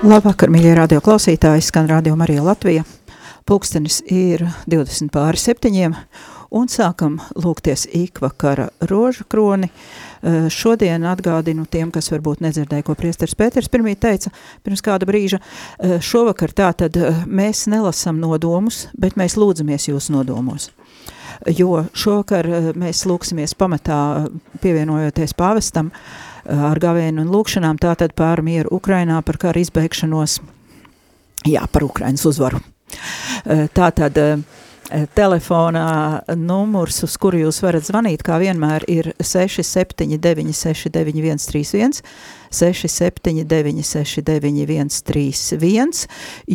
Labvakar, mīļie radio klausītāji, skan radio Marija Latvija. Pulkstenis ir 20 pāri septiņiem un sākam lūgties ikvakara rožu kroni. Eh, šodien atgādinu tiem, kas varbūt nedzirdēja, ko priesteris Pēters pirmī teica pirms kāda brīža. Eh, šovakar tātad eh, mēs nelasam nodomus, bet mēs lūdzamies jūsu nodomos jo šovakar mēs lūksimies pamatā pievienojoties pāvestam, uh, ar gavēnu un lūkšanām, tātad pār mieru Ukrainā, par karu izbeigšanos, jā, par Ukrainas uzvaru. E, tātad e, telefonā numurs, uz kuru jūs varat zvanīt, kā vienmēr, ir 679 691 31, 679 691 31.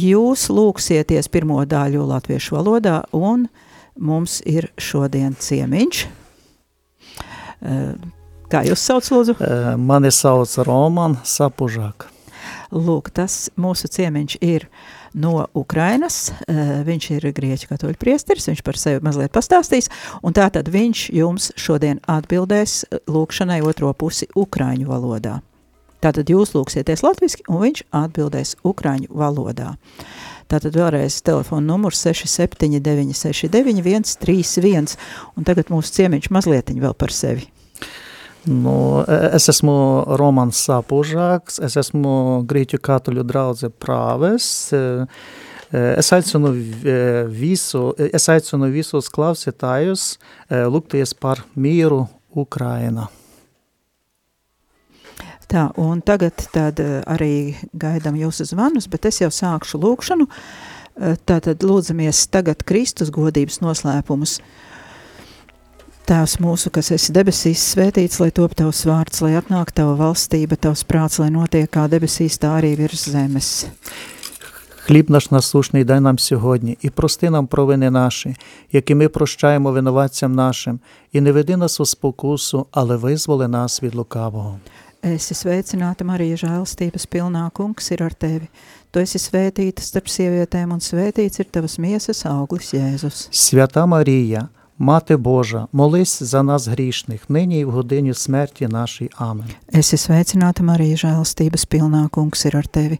Jūs lūksieties pirmo daļu latviešu valodā, un mums ir šodien ciemiņš. Kā jūs sauc, lūdzu? Mani sauc Roman Sapužāk. Lūk, tas mūsu ciemiņš ir no Ukrainas, viņš ir grieķu katoļu priesteris, viņš par sevi mazliet pastāstīs, un tātad viņš jums šodien atbildēs lūkšanai otro pusi ukraiņu valodā. Tātad jūs lūksieties latviski, un viņš atbildēs ukraiņu valodā. Tātad vēlreiz telefona numurs 679 69 131, un tagad mūsu ciemiņš mazlietiņ vēl par sevi. Nu, es esmu Romans Sāpužāks, es esmu Grieķu katoļu draudze prāves. Es aicinu, visu, es aicinu visus klausītājus lūgties par mieru Ukraina. Tā, un tagad tad arī gaidām jūsu zvanus, bet es jau sākšu lūkšanu. Tātad lūdzamies tagad Kristus godības noslēpumus. Uh, Tēvs mūsu, kas esi debesīs, svētīts, lai top tavs vārds, lai atnāk tava valstība, tavs prāts, lai notiek kā debesīs, tā arī virs zemes. Хліб наш насушний дай нам сьогодні, і прости нам провини наші, які ми прощаємо винуватцям нашим, і не веди нас у спокусу, але визволи нас від лукавого. Esi sveicināta, Marija, žēlstības pilnā kungs ir ar tevi. Tu esi svētīta starp sievietēm, un svētīts ir tavas miesas auglis Jēzus. Свята Марія, Мати Божа, молись за нас грішних, нині і в годині смерті нашій. Амен. Esi sveicināta, Marija, žēlastības pilnā kungs ir ar tevi.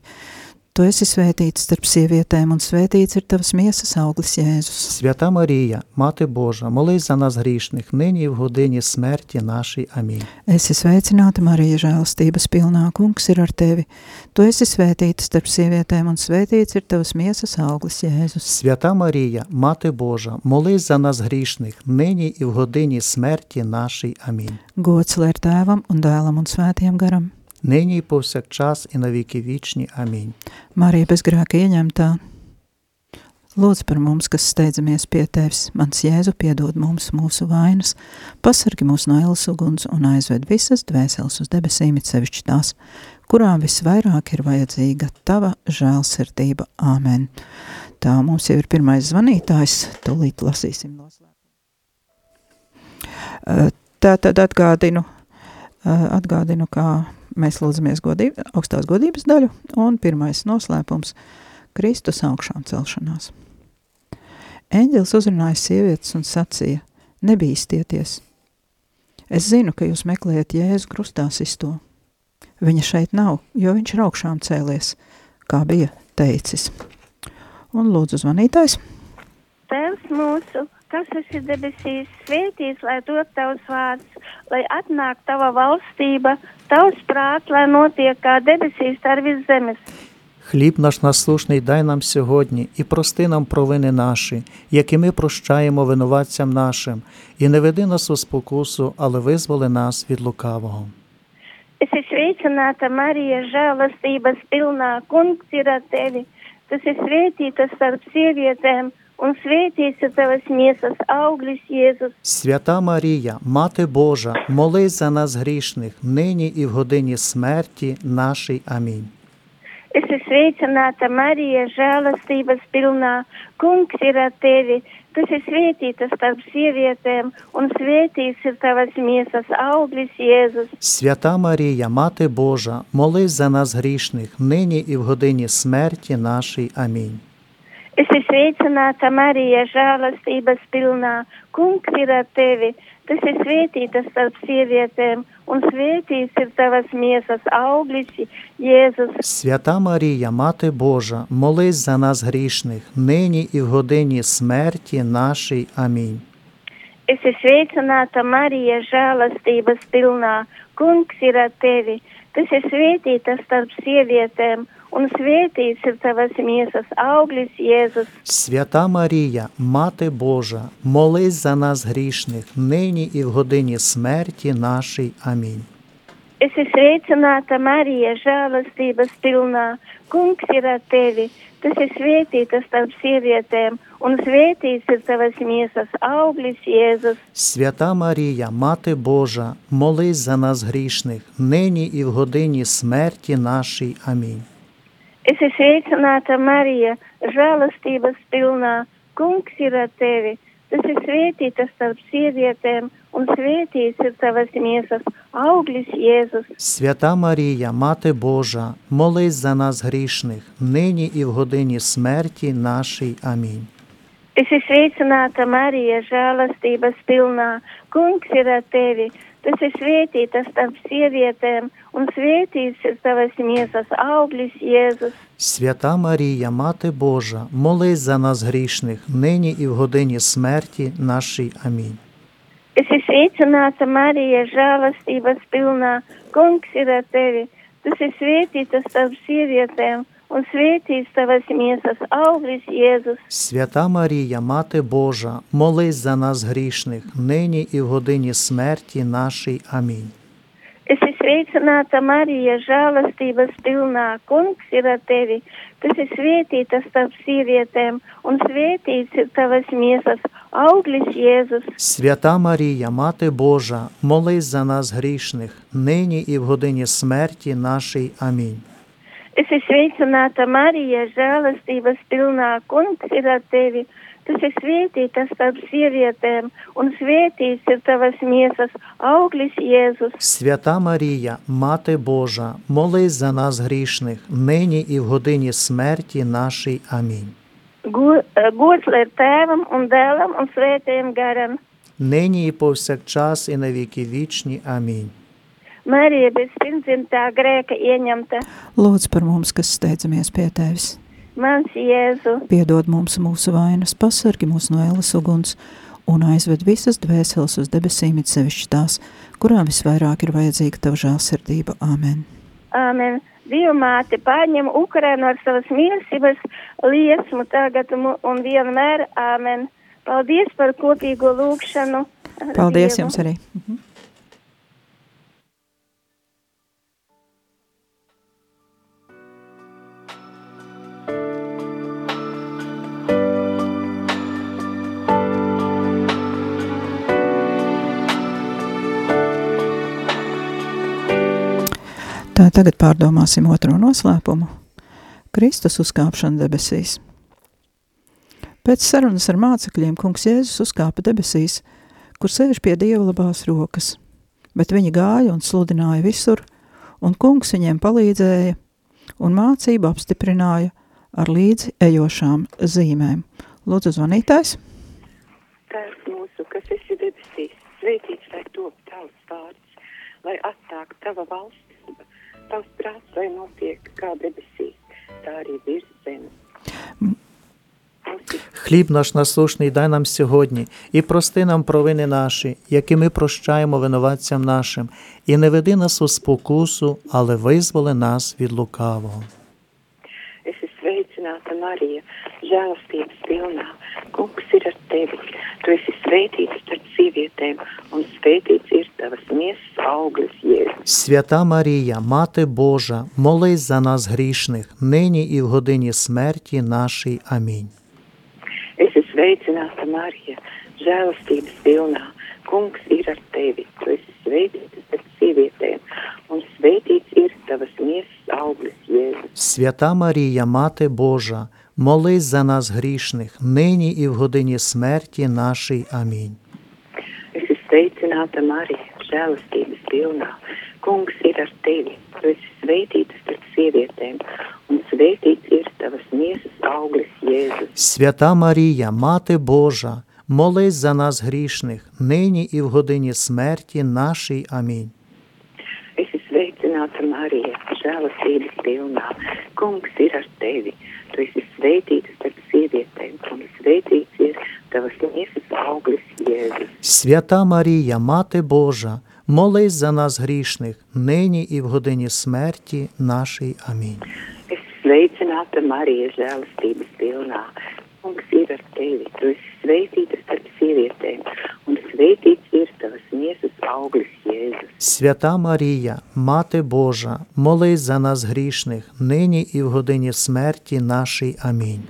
Tu esi svētīts starp sievietēm, un svētīts ir tavas miesas auglis Jēzus. Свята Марія, Мати Божа, молись за нас грішних, нині і в годині смерті нашій. Амінь. Esi sveicināta, Marija, žēlastības pilnā kungs ir ar tevi. Tu esi svētīta starp sievietēm, un svētīts ir tavas miesas auglis Jēzus. Свята Марія, Мати Божа, молись за нас грішних, нині і в годині смерті нашій. Амінь. Gods lai ir tēvam un dēlam un svētiem garam. nyní povsakčas i na vieky vīčni. Amīn. Marija bez grēka ieņemtā, lūdz par mums, kas steidzamies pie Tevis, mans Jēzu piedod mums mūsu vainas, pasargi mūs no ēlas uguns un aizved visas dvēseles uz debesīm, it sevišķi tās, kurām visvairāk ir vajadzīga Tava žēlsirdība. Āmen. Tā mums jau ir pirmais zvanītājs, tūlīt lasīsim noslēpumu. Tātad atgādinu, atgādinu, kā mēs lūdzamies godību, augstās godības daļu, un pirmais noslēpums – Kristus augšām celšanās. Eņģelis uzrunāja sievietes un sacīja, nebīstieties. Es zinu, ka jūs meklējat Jēzu krustā sisto. Viņa šeit nav, jo viņš ir augšām cēlies, kā bija teicis. Un lūdzu zvanītājs. Tēvs mūsu, kas esi debesīs, svētīts, lai top tavs vārds, lai atnāk tava valstība, tavs prāts, lai notiek kā debesīs, tā arī virs zemes. Хліб наш насушний дай нам сьогодні і прости нам провини наші, які ми прощаємо винуватцям нашим, і не веди нас у спокусу, але визволи нас від лукавого. Es esmu sveicināta, Marija, žēlastības pilnā, kungs ir ar tevi. Tu esi svētīta starp sievietēm, un ir tavas miesas auglis Jēzus. Свята Марія, Мати Божа, молись за нас грішних, нині і в годині смерті нашій. Амінь. Es esmu sveicināta, Marija, žēlastības pilnā, kungs ir ar tevi. Tu esi svētīta starp sievietēm, un svētīts ir tavas miesas Jēzus. Свята Марія, Мати Божа, молись за нас грішних, нині і в годині смерті нашій. Амінь. Es esmu sveicināta Marija, žēlastības pilnā. Kungs ir ar tevi. Tu esi svētīta starp sievietēm, un svētīts ir tavas miesas auglis, Jēzus. Свята Марія, Мати Божа, молись за нас грішних, нині і в годині смерті нашій. Амінь. Es esmu sveicināta Marija, žēlastības pilnā. Kungs ir ar tevi. Tu esi svētīta starp sievietēm, un svētīts ir tavas miesas auglis, Jēzus. Свята Марія, Мати Божа, молись за нас грішних, нині і в годині смерті нашій. Амінь. Es esmu sveicināta Marija, žēlastības pilnā. Kungs ir ar tevi. Tu esi svētīta starp sievietēm, un svētīts ir tavas miesas auglis, Jēzus. Свята Марія, Мати Божа, молись за нас грішних, нині і в годині смерті нашій. Амінь. Es esmu sveicināta Marija, žēlastības pilnā. Kungs ir ar tevi. Tu esi svētīta starp sievietēm, un svētīts ir tavas miesas auglis, Jēzus. Свята Марія, Мати Божа, молись за нас грішних, нині і в годині смерті нашій. Амінь. Es esmu sveicināta Marija, žēlastības pilnā. Kungs ir ar tevi. Tu esi svētīta starp sievietēm, un svētīts ir tavas miesas auglis, Jēzus. Свята Марія, Мати Божа, молись за нас грішних, нині і в годині смерті нашій. Амінь. Es esmu sveicināta Marija, žēlastības pilnā. Kungs ir ar tevi. Tu esi svētīta starp sievietēm, un svētīts tavas miesas auglis, Jēzus. Свята Марія, Мати Божа, молись за нас грішних, нині і в годині смерті нашій. Амінь. Es esmu sveicināta Marija, žēlastības pilnā. Kungs ir ar tevi. Tu esi svētīta starp sievietēm, un svētīts ir tavas miesas auglis, Jēzus. Свята Марія, Мати Божа, молись за нас грішних, нині і в годині смерті нашій. Амінь. Es esmu sveicināta Marija, žēlastības pilnā. Kungs ir ar tevi. Tu esi svētīta starp sievietēm, un svētīts ir tavas miesas auglis, Jēzus. Свята Марія, Мати Божа, молись за нас грішних, нині і в годині смерті нашій. Амінь. Eh, Gods lai tēvam un dēlam un svētajam garam. Нині і повсякчас і на віки вічні. Амінь. Marija bez pirmdzimtā grēka ieņemta. Lūdzu par mums, kas steidzamies pie tevis. Mans Jēzu, Piedod mums mūsu vainas, pasargi mūs no ēlas uguns un aizved visas dvēseles uz debesīm, it sevišķi tās, kurām visvairāk ir vajadzīga tava žēlsirdība. Āmen. Āmen. Dievmāte pārņem Ukrainu ar savas mīlestības liesmu tagad un vienmēr. Āmen. Paldies par kopīgo lūgšanu. Paldies Dievu. jums arī. Tā tagad pārdomāsim otro noslēpumu – Kristus uzkāpšana debesīs. Pēc sarunas ar mācekļiem kungs Jēzus uzkāpa debesīs, kur sēž pie Dieva labās rokas, bet viņi gāja un sludināja visur, un kungs viņiem palīdzēja un mācību apstiprināja ar līdzi ejošām zīmēm. Lūdzu, zvanītājs. Tēvs mūsu, kas esi debesīs, svētīts lai top tavs vārds, lai atnāk tava valstība, tavs prāts, lai notiek kā debesīs, tā arī virs zemes. Хліб наш насушний дай нам сьогодні, і прости нам провини наші, які ми прощаємо винуватцям нашим, і не веди нас у спокусу, але визволи нас від лукавого. esi sveicināta Marija, žēlastības pilnā. Kungs ir ar tevi. Tu esi svētīts starp sievietēm, un svētīts ir tavas miesas auglis, Jēzus. Свята Марія, Мати Божа, молись за нас грішних, нині і в годині смерті нашій. Амінь. Esi sveicināta Marija, žēlastības pilnā. Kungs ir ar tevi. Tu esi svētīts starp sievietēm, un svētīts ir tavas miesas auglis, Jēzus. Свята Марія, Мати Божа, молись за нас грішних, нині і в годині смерті нашій. Амінь. Sveicināta Marija, žēlastības pilnā. Kungs ir ar tevi. Tu esi svētīta starp sievietēm, un svētīts ir tavas miesas auglis Jēzus. Свята Марія, Мати Божа, молись за нас грішних, нині і в годині смерті нашій. Амінь. Sveicināta, Marija, žēlastības pilnā. Kungs ir ar tevi. Tu esi svētīta starp sievietēm, un svētīts ir tavas miesas auglis Jēzus. Свята Марія, Мати Божа, молись за нас грішних, нині і в годині смерті нашій. Амінь. Esi sveicināta, Marija, žēlastības pilnā. Kungs ir ar tevi. Tu esi sveitīta starp sievietēm, un sveitīts ir tavas miesas auglis Jēzus. Свята Марія, Мати Божа, молись за нас грішних, нині і в годині смерті нашій. Амінь.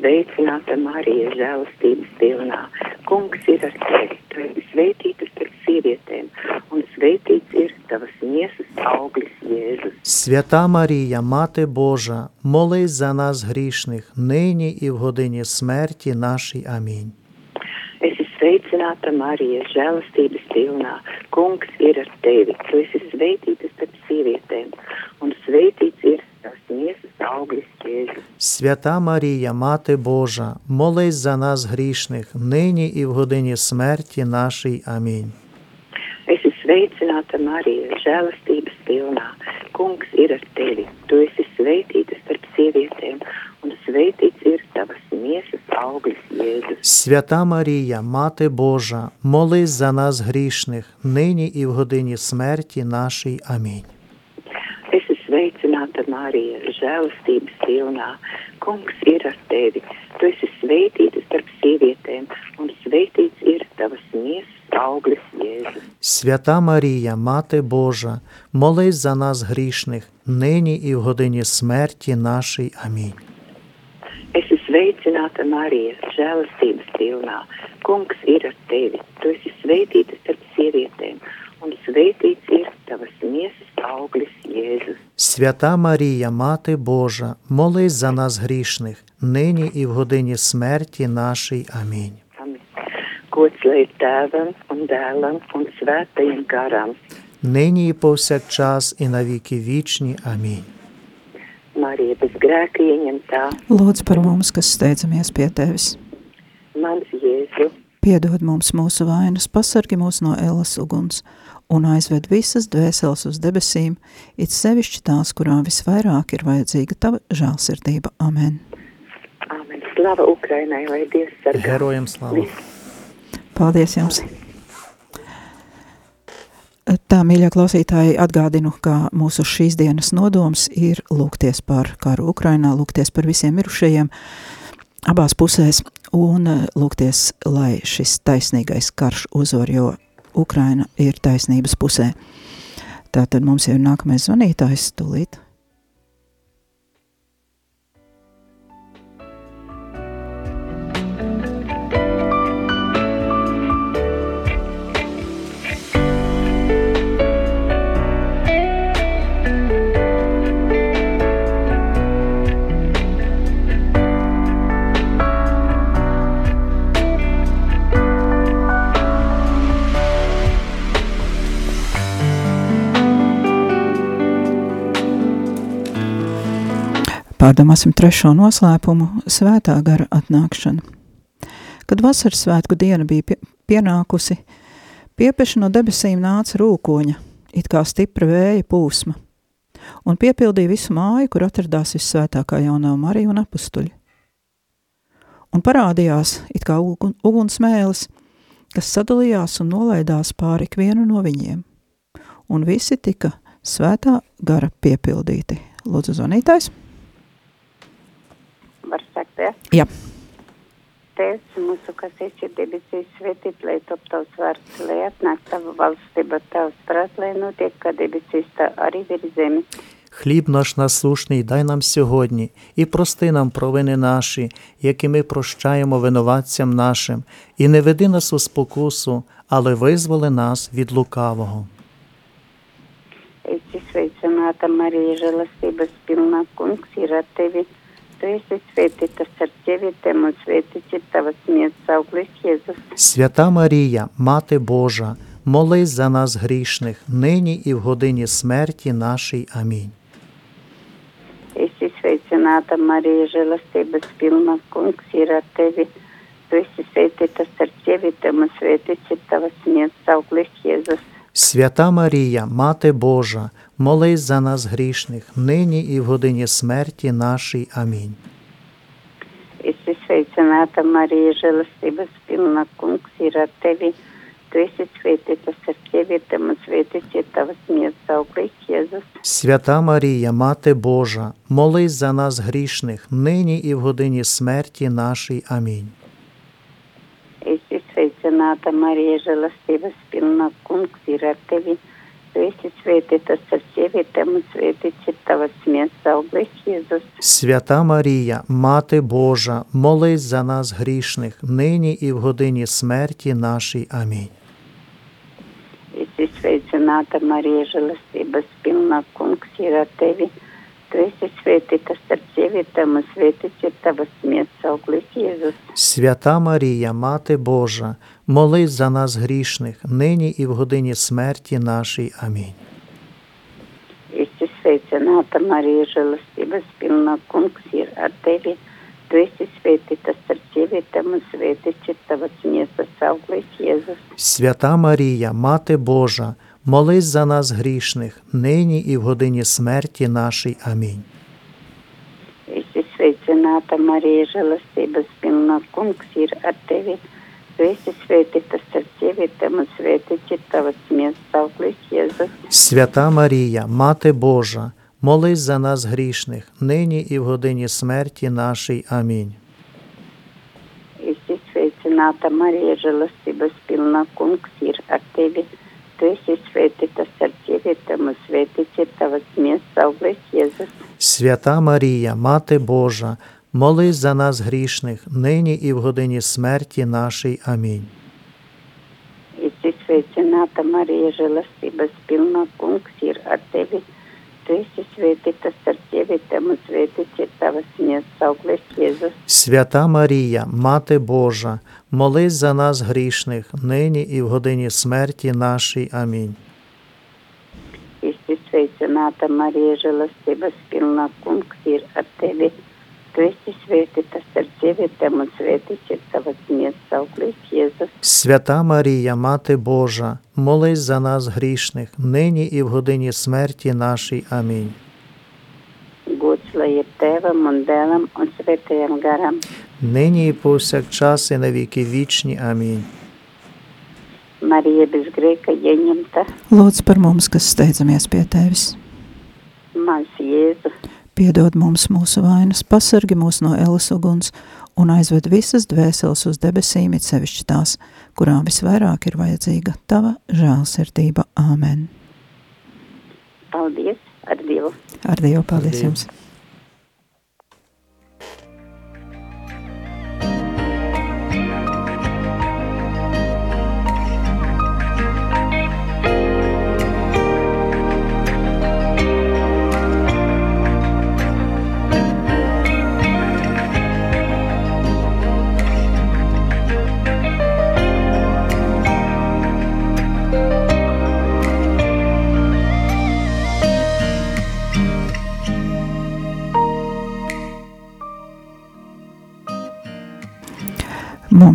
Esi sveicināta, Marija, žēlastības pilnā. Kungs ir ar tevi. Tu esi svētīta starp sievietēm, un svētīts ir tavas miesas auglis Jēzus. Свята Марія, Мати Божа, молись за нас грішних, нині і в годині смерті нашій. Амінь. Esi sveicināta, Marija, žēlastības pilnā. Kungs ir ar tevi. Tu esi svētīta starp sievietēm, un svētīts Свята Марія, Мати Божа, молись за нас грішних, нині і в годині смерті нашій. Амінь. Esi sveicināta, Marija, žēlastības pilnā. Kungs ir ar tevi. Tu esi svētīta starp sievietēm, un svētīts ir tavas miesas auglis Jēzus. Свята Марія, Мати Божа, молись за нас грішних, нині і в годині смерті нашій. Амінь. Esi sveicināta, Marija, žēlastības pilnā. Kungs ir ar tevi. Tu esi svētīta starp sievietēm, un svētīts ir tavas miesas auglis Jēzus. Свята Марія, Мати Божа, молись за нас грішних, нині і в годині смерті нашій. Амінь. Esi sveicināta, Marija, žēlastības pilnā. Kungs ir ar tevi. Tu esi svētīta starp sievietēm, un svētīts ir tavas miesas auglis Jēzus. Свята Марія, Мати Божа, молись за нас грішних, нині і в годині смерті нашій. Амінь. Нині і повсякчас і навіки вічні. Амінь. Marija bez grēka ieņemtā, Lūdzu par mums, kas steidzamies pie tevis. mans Jēzu, Piedod mums mūsu vainas, pasargi mūs no elas uguns un aizved visas dvēseles uz debesīm, it sevišķi tās, kurām visvairāk ir vajadzīga tava žēlsirdība. Amen! Amen. Slava Ukrainai, lai Dievs sargā! Herojam slavu! Paldies jums! Amen. Tā, mīļā klausītāji, atgādinu, ka mūsu šīs dienas nodoms ir lūgties par karu Ukrainā, lūgties par visiem mirušajiem abās pusēs un eh, lūgties, lai šis taisnīgais karš uzvar, jo Ukraina ir taisnības pusē. Tātad mums jau ir nākamais zvanītājs tūlīt. Pārdomāsim trešo noslēpumu - svētā gara atnākšana. Kad vasaras svētku diena bija pie- pienākusi, piepeši no debesīm nāca rūkoņa, it kā stipra vēja pūsma, un piepildīja visu māju, kur atradās vissvētākā jaunā Marija un apustuļi. Un parādījās it kā ugun, ugunsmēlis, kas sadalījās un nolaidās pāri ikvienu no viņiem, un visi tika svētā gara piepildīti. Lūdzu, zvanītājs! Var sakties. Jā. Tēvs mūsu, kas esi debesīs, svētīt, lai top tavs vārds, lai atnāk tava valstība, tavs prāt, lai notiek, kā debesīs, tā arī virs zemes. Хліб наш насушний дай нам сьогодні, і прости нам провини наші, які ми прощаємо винуватцям нашим, і не веди нас у спокусу, але визволи нас від лукавого. Esi sveicināta, Marija, žēlastības pilnā kungs ir ar tevi. Христе, святите серцеві, тему святиці та восміє цавклих Єзус. Свята Марія, Мати Божа, молись за нас грішних, нині і в годині смерті нашій. Амінь. Ісі святіната Марія, жалости безпілна, кунксіра Теві, Христі святите серцеві, тему святиці та восміє цавклих Єзус. Свята Марія, Мати Божа, молись за нас грішних, нині і в годині смерті нашій. Амінь. Святената Марія, жалостива спільна кунксіра Теві, Тисяч святите серцеві, тому святиці та смерть за Ісус. Свята Марія, Мати Божа, молись за нас грішних, нині і в годині смерті нашій. Амінь. Ісус Святената Марія, жалостива спільна кунксіра Теві, Христі, святий та серцеві, тему святиці та восміста. Свята Марія, Мати Божа, молись за нас грішних, нині і в годині смерті нашій. Амінь. Ісус, святий Марія, жалости, безпільна кунксіра Теві, Христе, святий та серцеві, та ми святиці, та смерть Соглись Ісус. Свята Марія, Мати Божа, молись за нас грішних, нині і в годині смерті нашій. Амінь. Ісі святя, Ната Марія, жалостива, спільна конксір, артелі, Христе, святий та серцеві, та ми святиці, та смерть Соглись Ісус. Свята Марія, Мати Божа, Молись за нас грішних, нині і в годині смерті нашій. Амінь. Святината Марія, жалости безпільна, кунксір артеві, весі святий та серцеві, тому святиті та восьмі ставклих Єзус. Свята Марія, Мати Божа, молись за нас грішних, нині і в годині смерті нашій. Амінь. Ісі святината Марія, жалости безпільна, кунксір артеві, Христос і святите серців, тому святиться та восміс славих Єзус. Свята Марія, Мати Божа, молись за нас грішних, нині і в годині смерті нашій. Амінь. Ісус, святіна та Марія, жила співна пункт сір, а тебе – Христі святите, серцеві тему святиці та весні Ісус. Свята Марія, Мати Божа, молись за нас грішних, нині і в годині смерті нашій. Амінь. Христі святината Марія, жалости, безпільна кунктір, а тебе – Tu esi svētīta starp sievietēm un svētīts ir tavas miesas auglis Jēzus. Свята Марія, Мати Божа, молись за нас грішних, нині і в годині смерті нашій. Амінь. Gods lai ir tēvam un dēlam un svētajam garam. Нині і повсякчас і на віки вічні. Амінь. Marija bez grēka ieņemta, Lūdzu par mums, kas steidzamies pie Tevis. mans Jēzu, Piedod mums mūsu vainas, pasargi mūs no elas uguns un aizved visas dvēseles uz debesīm, it sevišķi tās, kurām visvairāk ir vajadzīga Tava žēlsirdība. Āmen. paldies ar Dievu! Ar Dievu paldies Dievu. jums!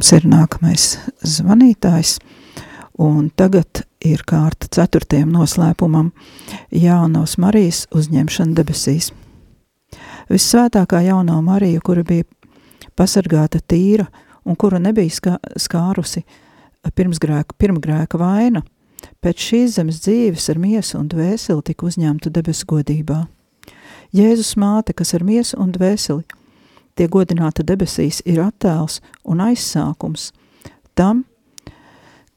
Mums ir nākamais zvanītājs, un tagad ir kārta ceturtajam noslēpumam - Jaunos Marijas uzņemšana debesīs. Vissvētākā jauno Mariju, kura bija pasargāta tīra un kura nebija skā, skārusi pirmsgrēka, pirmgrēka vaina, pēc šīs zemes dzīves ar miesu un dvēseli tika uzņemta debesu godībā. Jēzus māte, kas ar miesu un dvēseli tiek godināta debesīs, ir attēls un aizsākums tam,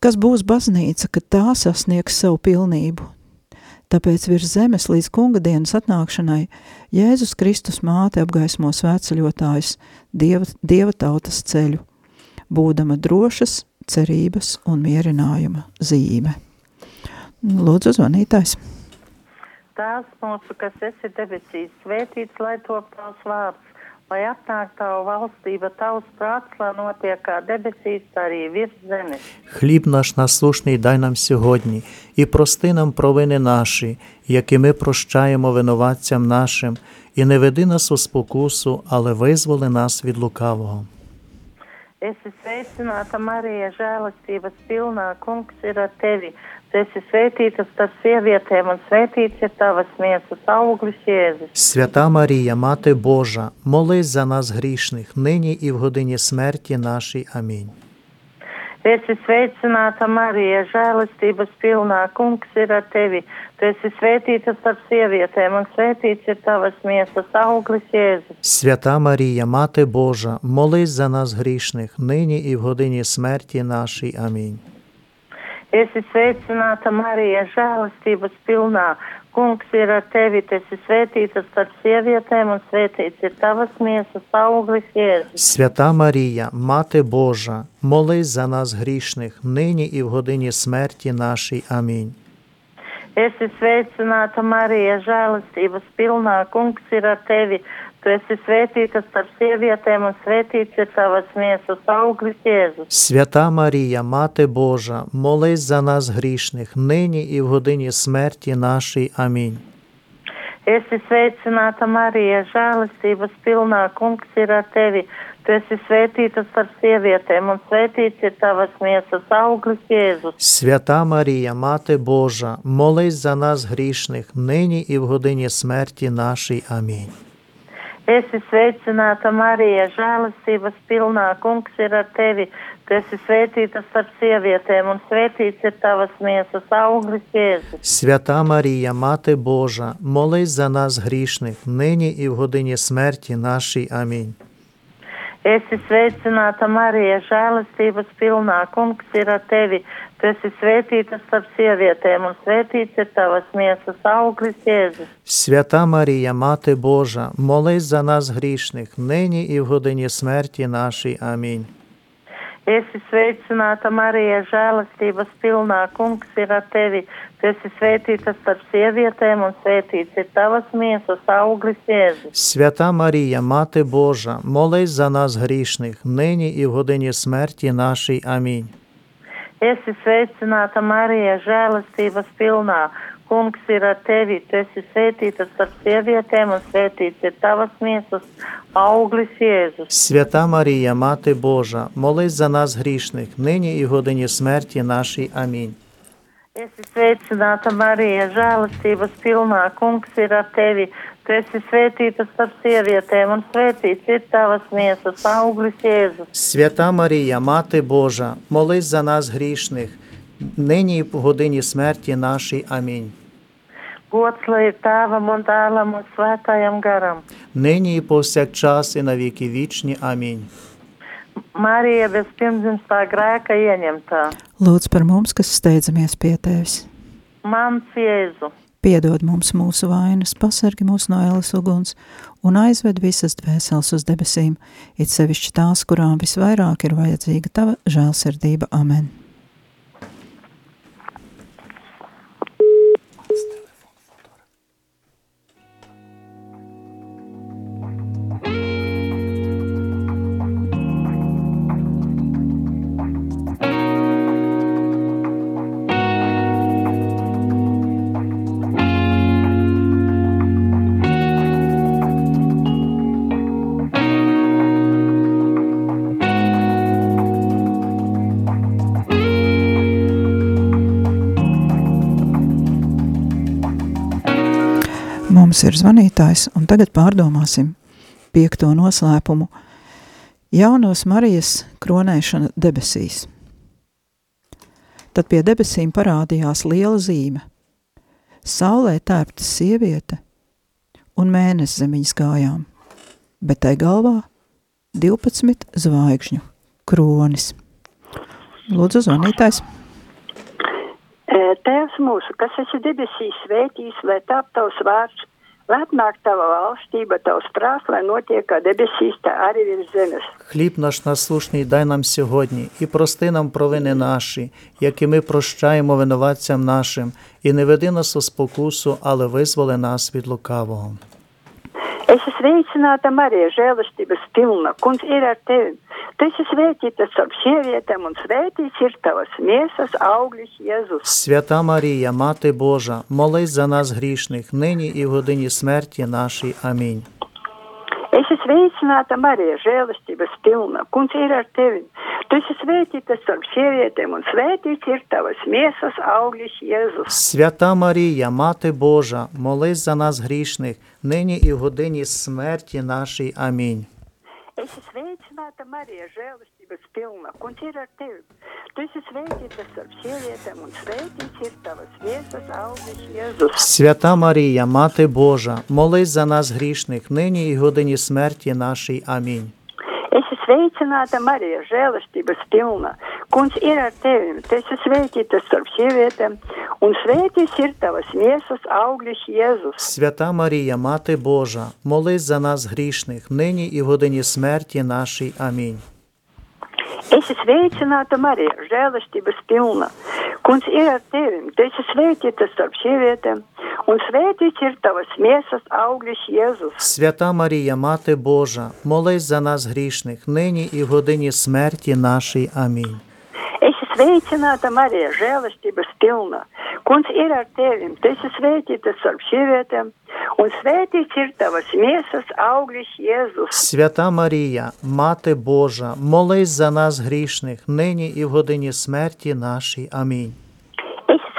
kas būs baznīca, kad tā sasniegs savu pilnību. Tāpēc virs zemes līdz kunga dienas atnākšanai Jēzus Kristus māte apgaismo svētceļotājus dieva, dieva tautas ceļu, būdama drošas, cerības un mierinājuma zīme. Lūdzu, zvanītājs. Tēvs mūsu, kas esi debesīs, svētīts lai top tavs vārds, lai atnāk tavu valstība, tavs prāts, lai notiek kā debesīs, tā arī virs zemes. Хліб наш насушний дай нам сьогодні, і прости нам провини наші, які ми прощаємо винуватцям нашим, і не веди нас у спокусу, але визволи нас від лукавого. Esi sveicināta, Marija, žēlastības pilnā, kungs ir ar tevi. Tu esi svētīta starp sievietēm, un svētīts ir tavas miesas auglis Jēzus. Свята Марія, Мати Божа, молись за нас грішних, нині і в годині смерті нашій. Амінь. Esi sveicināta, Marija, žēlastības pilnā, kungs ir ar tevi. Tu esi svētīta starp sievietēm, un svētīts ir tavas miesas auglis Jēzus. Свята Марія, Мати Божа, молись за нас грішних, нині і в годині смерті нашій. Амінь. Esi sveicināta, Marija, žēlastības pilnā. Kungs ir ar tevi, tu esi svētīta starp sievietēm, un svētīts ir tavas miesas auglis Jēzus. Свята Марія, Мати Божа, молись за нас грішних, нині і в годині смерті нашій. Амінь. Esi sveicināta, Marija, žēlastības pilnā. Kungs ir ar tevi, tu esi svētīta starp sievietēm, un svētīts ir tavas miesas auglis Jēzus. Свята Марія, Мати Божа, молись за нас грішних, нині і в годині смерті нашій. Амінь. Esi sveicināta, Marija, žēlastības pilnā. Kungs ir ar tevi. Tu esi svētīta starp sievietēm, un svētīts ir tavas miesas auglis Jēzus. Свята Марія, Мати Божа, молись за нас грішних, нині і в годині смерті нашій. Амінь. Esi sveicināta, Marija, žēlastības pilnā. Kungs ir ar tevi. Tu esi svētīta starp sievietēm, un svētīts ir tavas miesas auglis Jēzus. Свята Марія, Мати Божа, молись за нас грішних, нині і в годині смерті нашій. Амінь. Esi sveicināta, Marija, žēlastības pilnā. Kungs ir ar tevi. Tu esi svētīta starp sievietēm, un svētīts ir tavas miesas auglis Jēzus. Свята Марія, Мати Божа, молись за нас грішних, нині і в годині смерті нашій. Амінь. Esi sveicināta, Marija, žēlastības pilnā. Kungs ir ar tevi. Tu esi svētīta starp sievietēm, un svētīts ir tavas miesas auglis Jēzus. Свята Марія, Мати Божа, молись за нас грішних, нині і в годині смерті нашій. Амінь. Esi sveicināta, Marija, žēlastības pilnā. Kungs ir ar tevi. Tu esi svētīta starp sievietēm, un svētīts ir tavas miesas auglis Jēzus. Свята Марія, Мати Божа, молись за нас грішних, нині і в годині смерті нашій. Амінь. Esi sveicināta, Marija, žēlastības pilnā. Kungs ir ar tevi. Tu esi svētīta starp sievietēm, un svētīts ir tavas miesas auglis Jēzus. Свята Марія, Мати Божа, молись за нас грішних, нині і в годині смерті нашій. Амінь. Gods lai ir tēvam un dēlam un svētājam garam. Нині і повсякчас і на віки вічні. Амінь. Marija bez pirmdzimstā grēka ieņemtā. Lūdz par mums, kas steidzamies pie tevis. Mans Jēzu, Piedod mums mūsu vainas, pasargi mūs no ēlas uguns un aizved visas dvēseles uz debesīm, it sevišķi tās, kurām visvairāk ir vajadzīga tava žēlsirdība. Amen! Mums ir zvanītājs, un tagad pārdomāsim piekto noslēpumu – jaunos Marijas kronēšana debesīs. Tad pie debesīm parādījās liela zīme. Saulē tērpta sieviete un mēnesis zem viņas kājām, bet tai galvā 12 zvaigžņu kronis. Lūdzu, zvanītājs. Tēvs mūsu, kas esi debesīs, svētīs, lai tap tavs vārds, lai atnāk tava valstība, tavs prāts, lai notiek kā debesīs, tā arī virs zemes. Хліб наш насушний дай нам сьогодні, і прости нам провини наші, які ми прощаємо винуватцям нашим, і не веди нас у спокусу, але визволи нас від лукавого. Es esmu sveicināta Marija, žēlastības pilna, kungs ir ar tevi. Tu esi svētīta starp sievietēm un svētīts ir tavas miesas augļis Jēzus. Свята Марія, Мати Божа, молись за нас грішних, нині і в годині смерті нашій. Амінь. Es esmu sveicināta Marija, žēlastības pilna, kungs ir ar tevi. Tu esi svētīta starp sievietēm un svētīts ir tavas miesas augļus, Jēzus. Свята Марія, Мати Божа, молись за нас грішних, нині і в годині смерті нашій. Амінь. Es esmu sveicināta Marija, žēlastības pilna, kungs ir ar tevi. Tu esi sveicināta starp sievietēm un sveicināts ir tavas miesas augļis Jēzus. Свята Марія, Мати Божа, молись за нас грішних, нині і годині смерті нашій. Амінь. Es sveicināta Marija, žēlastības pilna. Kungs ir ar tevi. Tu esi svētīta starp sievietēm, un svētīts ir tavas miesas augļis Jēzus. Свята Марія, Мати Божа, молись за нас грішних, нині і в годині смерті нашій. Амінь. Es esmu sveicināta Marija, žēlastības pilna. Kungs ir ar tevi. Tu esi svētīta starp sievietēm, un svētīts ir tavas miesas augļis Jēzus. Свята Марія, Мати Божа, молись за нас грішних, нині і в годині смерті нашій. Амінь. Sveicināta Marija, žēlastības pilna. Kungs ir ar tevi. Tu esi svētīta starp sievietēm, un svētīts ir tavas miesas augļis Jēzus. Свята Марія, Мати Божа, молись за нас грішних, нині і в годині смерті нашій. Амінь.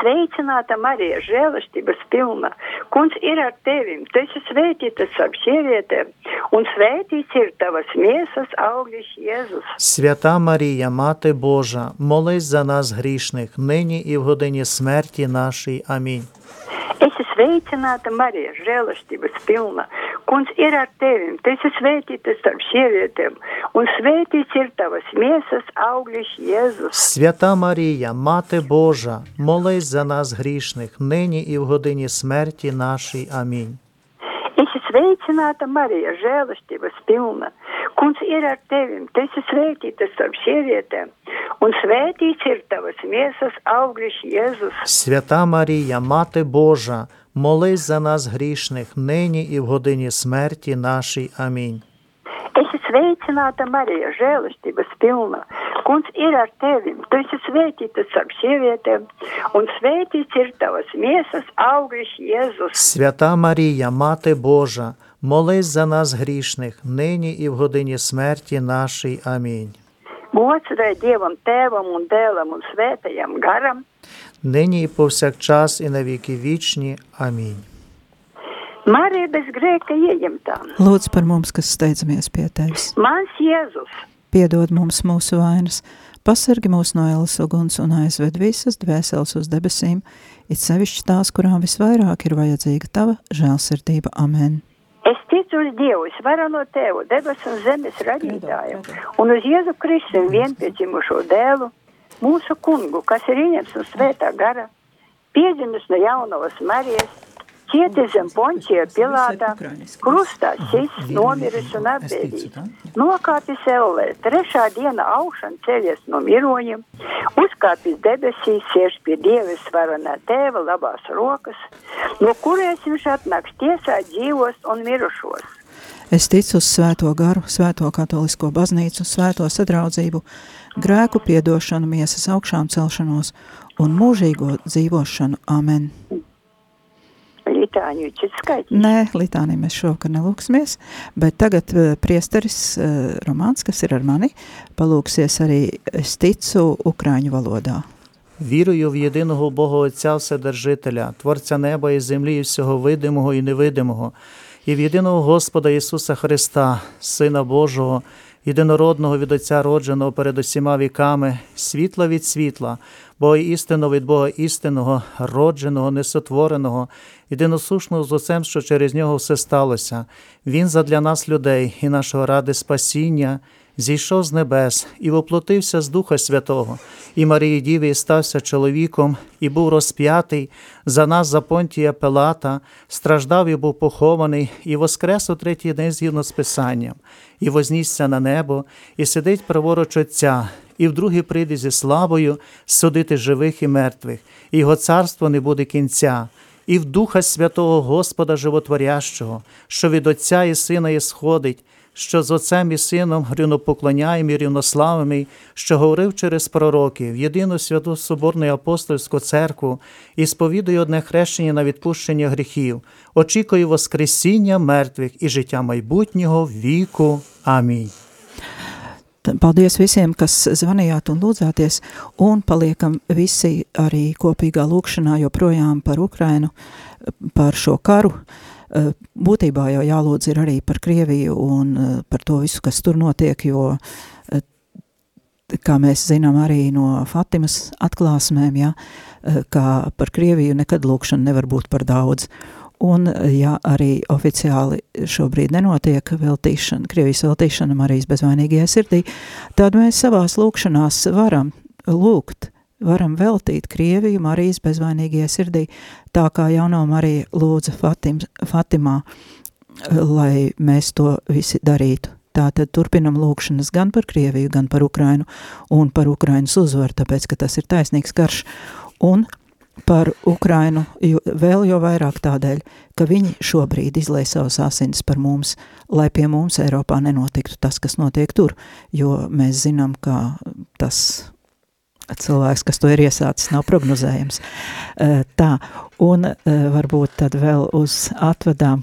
Sveicināta Marija, žēlastības pilna. Kungs ir ar tevi. Tu esi svētīta starp sievietēm, un svētīts ir tavas miesas augļis Jēzus. Свята Марія, Мати Божа, молись за нас грішних, нині і в годині смерті нашій. Амінь. Es esmu sveicināta Marija, žēlastības pilna. Kungs ir ar tevi. Tu esi svētīta starp sievietēm, un svētīts ir tavas miesas augļš Jēzus. Свята Марія, Мати Божа, молись за нас грішних, нині і в годині смерті нашій. Амінь. Es esmu sveicināta Marija, žēlastības pilna. Kungs ir ar tevi. Tu esi svētīta starp sievietēm, un svētīts ir tavas miesas augļis Jēzus. Свята Марія, Мати Божа, молись за нас грішних, нині і в годині смерті нашій. Амінь. Es esmu sveicināta Marija, žēlastības pilna. Kungs ir ar tevi. Tu esi svētīta starp sievietēm, un svētīts ir tavas miesas augļis Jēzus. Свята Марія, Мати Божа, молись за нас грішних, нині і в годині смерті нашій. Амінь. Gods vai Dievam, Tēvam un Dēlam un Svētajam garam. Нині і повсякчас, і на віки вічні. Амінь. Marija bez grēka ieņemtā. Lūdzu par mums, kas steidzamies pie Tevis. Mans Jēzus, Piedod mums mūsu vainas, pasargi mūs no ēlas uguns un aizved visas dvēseles uz debesīm, it sevišķi tās, kurām visvairāk ir vajadzīga Tava žēlsirdība. Amen. es ticu uz Dievu, es varu no Tevu, debesu un zemes radītāju, un uz Jēzu Kristu vienpiedzimušo dēlu, mūsu kungu, kas ir ieņemts no svētā gara, piedzimis no jaunavas Marijas, cietis zem pončija pilātā, krustā šis nomiris un atbēdīts, nokāpis ellē, trešā diena augšana ceļies no miroņiem, uzkāpis debesīs, sēž pie Dievis varonā tēva labās rokas, no kurēs viņš atnāks tiesāt dzīvos un mirušos. Es ticu uz svēto garu, svēto katolisko baznīcu, svēto sadraudzību, grēku piedošanu, miesas augšām celšanos un mūžīgo dzīvošanu. Amen. Litāņu čit skaitīt. Nē, litānī mēs šovakar nelūksimies, bet tagad eh, priesteris eh, Romāns, kas ir ar mani, palūksies arī es ticu Ukraiņu valodā. Вірую в єдиного Бога Отця Вседержителя, Творця неба і землі, і всього видимого і невидимого, і в єдиного Господа Ісуса Христа, Сина Божого, єдинородного від Отця родженого перед усіма віками, світла від світла, Бога істинного від Бога істинного, родженого, несотвореного, єдиносушного з Отцем, що через нього все сталося. Він задля нас людей і нашого ради спасіння, зійшов з небес і воплотився з Духа Святого, і Марії Діві стався чоловіком, і був розп'ятий за нас за понтія Пилата, страждав і був похований, і воскрес у третій день згідно з Писанням, і вознісся на небо, і сидить праворуч Отця, і вдруге прийде зі славою судити живих і мертвих, і його царство не буде кінця. і в Духа Святого Господа Животворящого, що від Отця і Сина і сходить, що з Отцем і Сином грюнопоклоняємо і рівнославимо, що говорив через пророків, єдину святу Соборну апостольську церкву і сповідує одне хрещення на відпущення гріхів, очікую Воскресіння мертвих і життя майбутнього віку. Амінь. Paldies visiem, kas zvanījāt un lūdzāties, un paliekam visi arī kopīgā lūkšanā joprojām par Ukrainu, par šo karu. Būtībā jau jālūdz ir arī par Krieviju un par to visu, kas tur notiek, jo, kā mēs zinām arī no Fatimas atklāsmēm, ja, kā par Krieviju nekad lūkšana nevar būt par daudz. Un, ja arī oficiāli šobrīd nenotiek veltīšana, Krievijas veltīšana Marijas bezvainīgajai sirdī, tad mēs savās lūkšanās varam lūgt, varam veltīt Krieviju Marijas bezvainīgajai sirdī, tā kā jauno Marija lūdza Fatim, Fatimā, lai mēs to visi darītu. Tātad turpinam lūkšanas gan par Krieviju, gan par Ukrainu un par Ukrainas uzvaru, tāpēc, ka tas ir taisnīgs karš. Un par Ukrainu jo, vēl jo vairāk tādēļ, ka viņi šobrīd izlai savas asinis par mums, lai pie mums Eiropā nenotiktu tas, kas notiek tur, jo mēs zinām, ka tas cilvēks, kas to ir iesācis, nav prognozējams. Tā, un varbūt tad vēl uz atvadām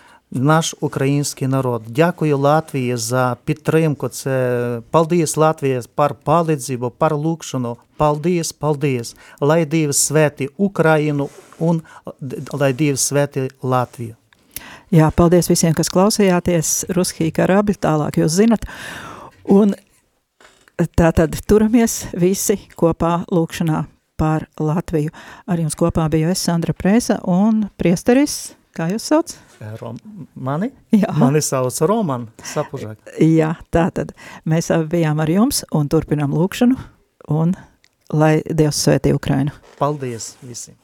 наш український народ. Дякую Латвії за підтримку. Це Палдиїс Латвія, пар Палидзіво, пар Лукшино, Палдиїс, Палдиїs, Laidīvs svētī Ukrainu un Laidīvs svētī Latviju. Jā, paldies visiem, kas klausījāties. Ruskī karabļi, tālāk jūs zinat. Un tā tad turamies visi kopā lūkšanā par Latviju. Ar jums kopā biju es, Sandra Prēsa un priesteris, kā jūs sauc? Rom, mani? Jā. Mani sauc Roman Sapužāk. Jā, tā tad mēs bijām ar jums un turpinām lūkšanu un lai Dievs svētī Ukrainu. Paldies visiem!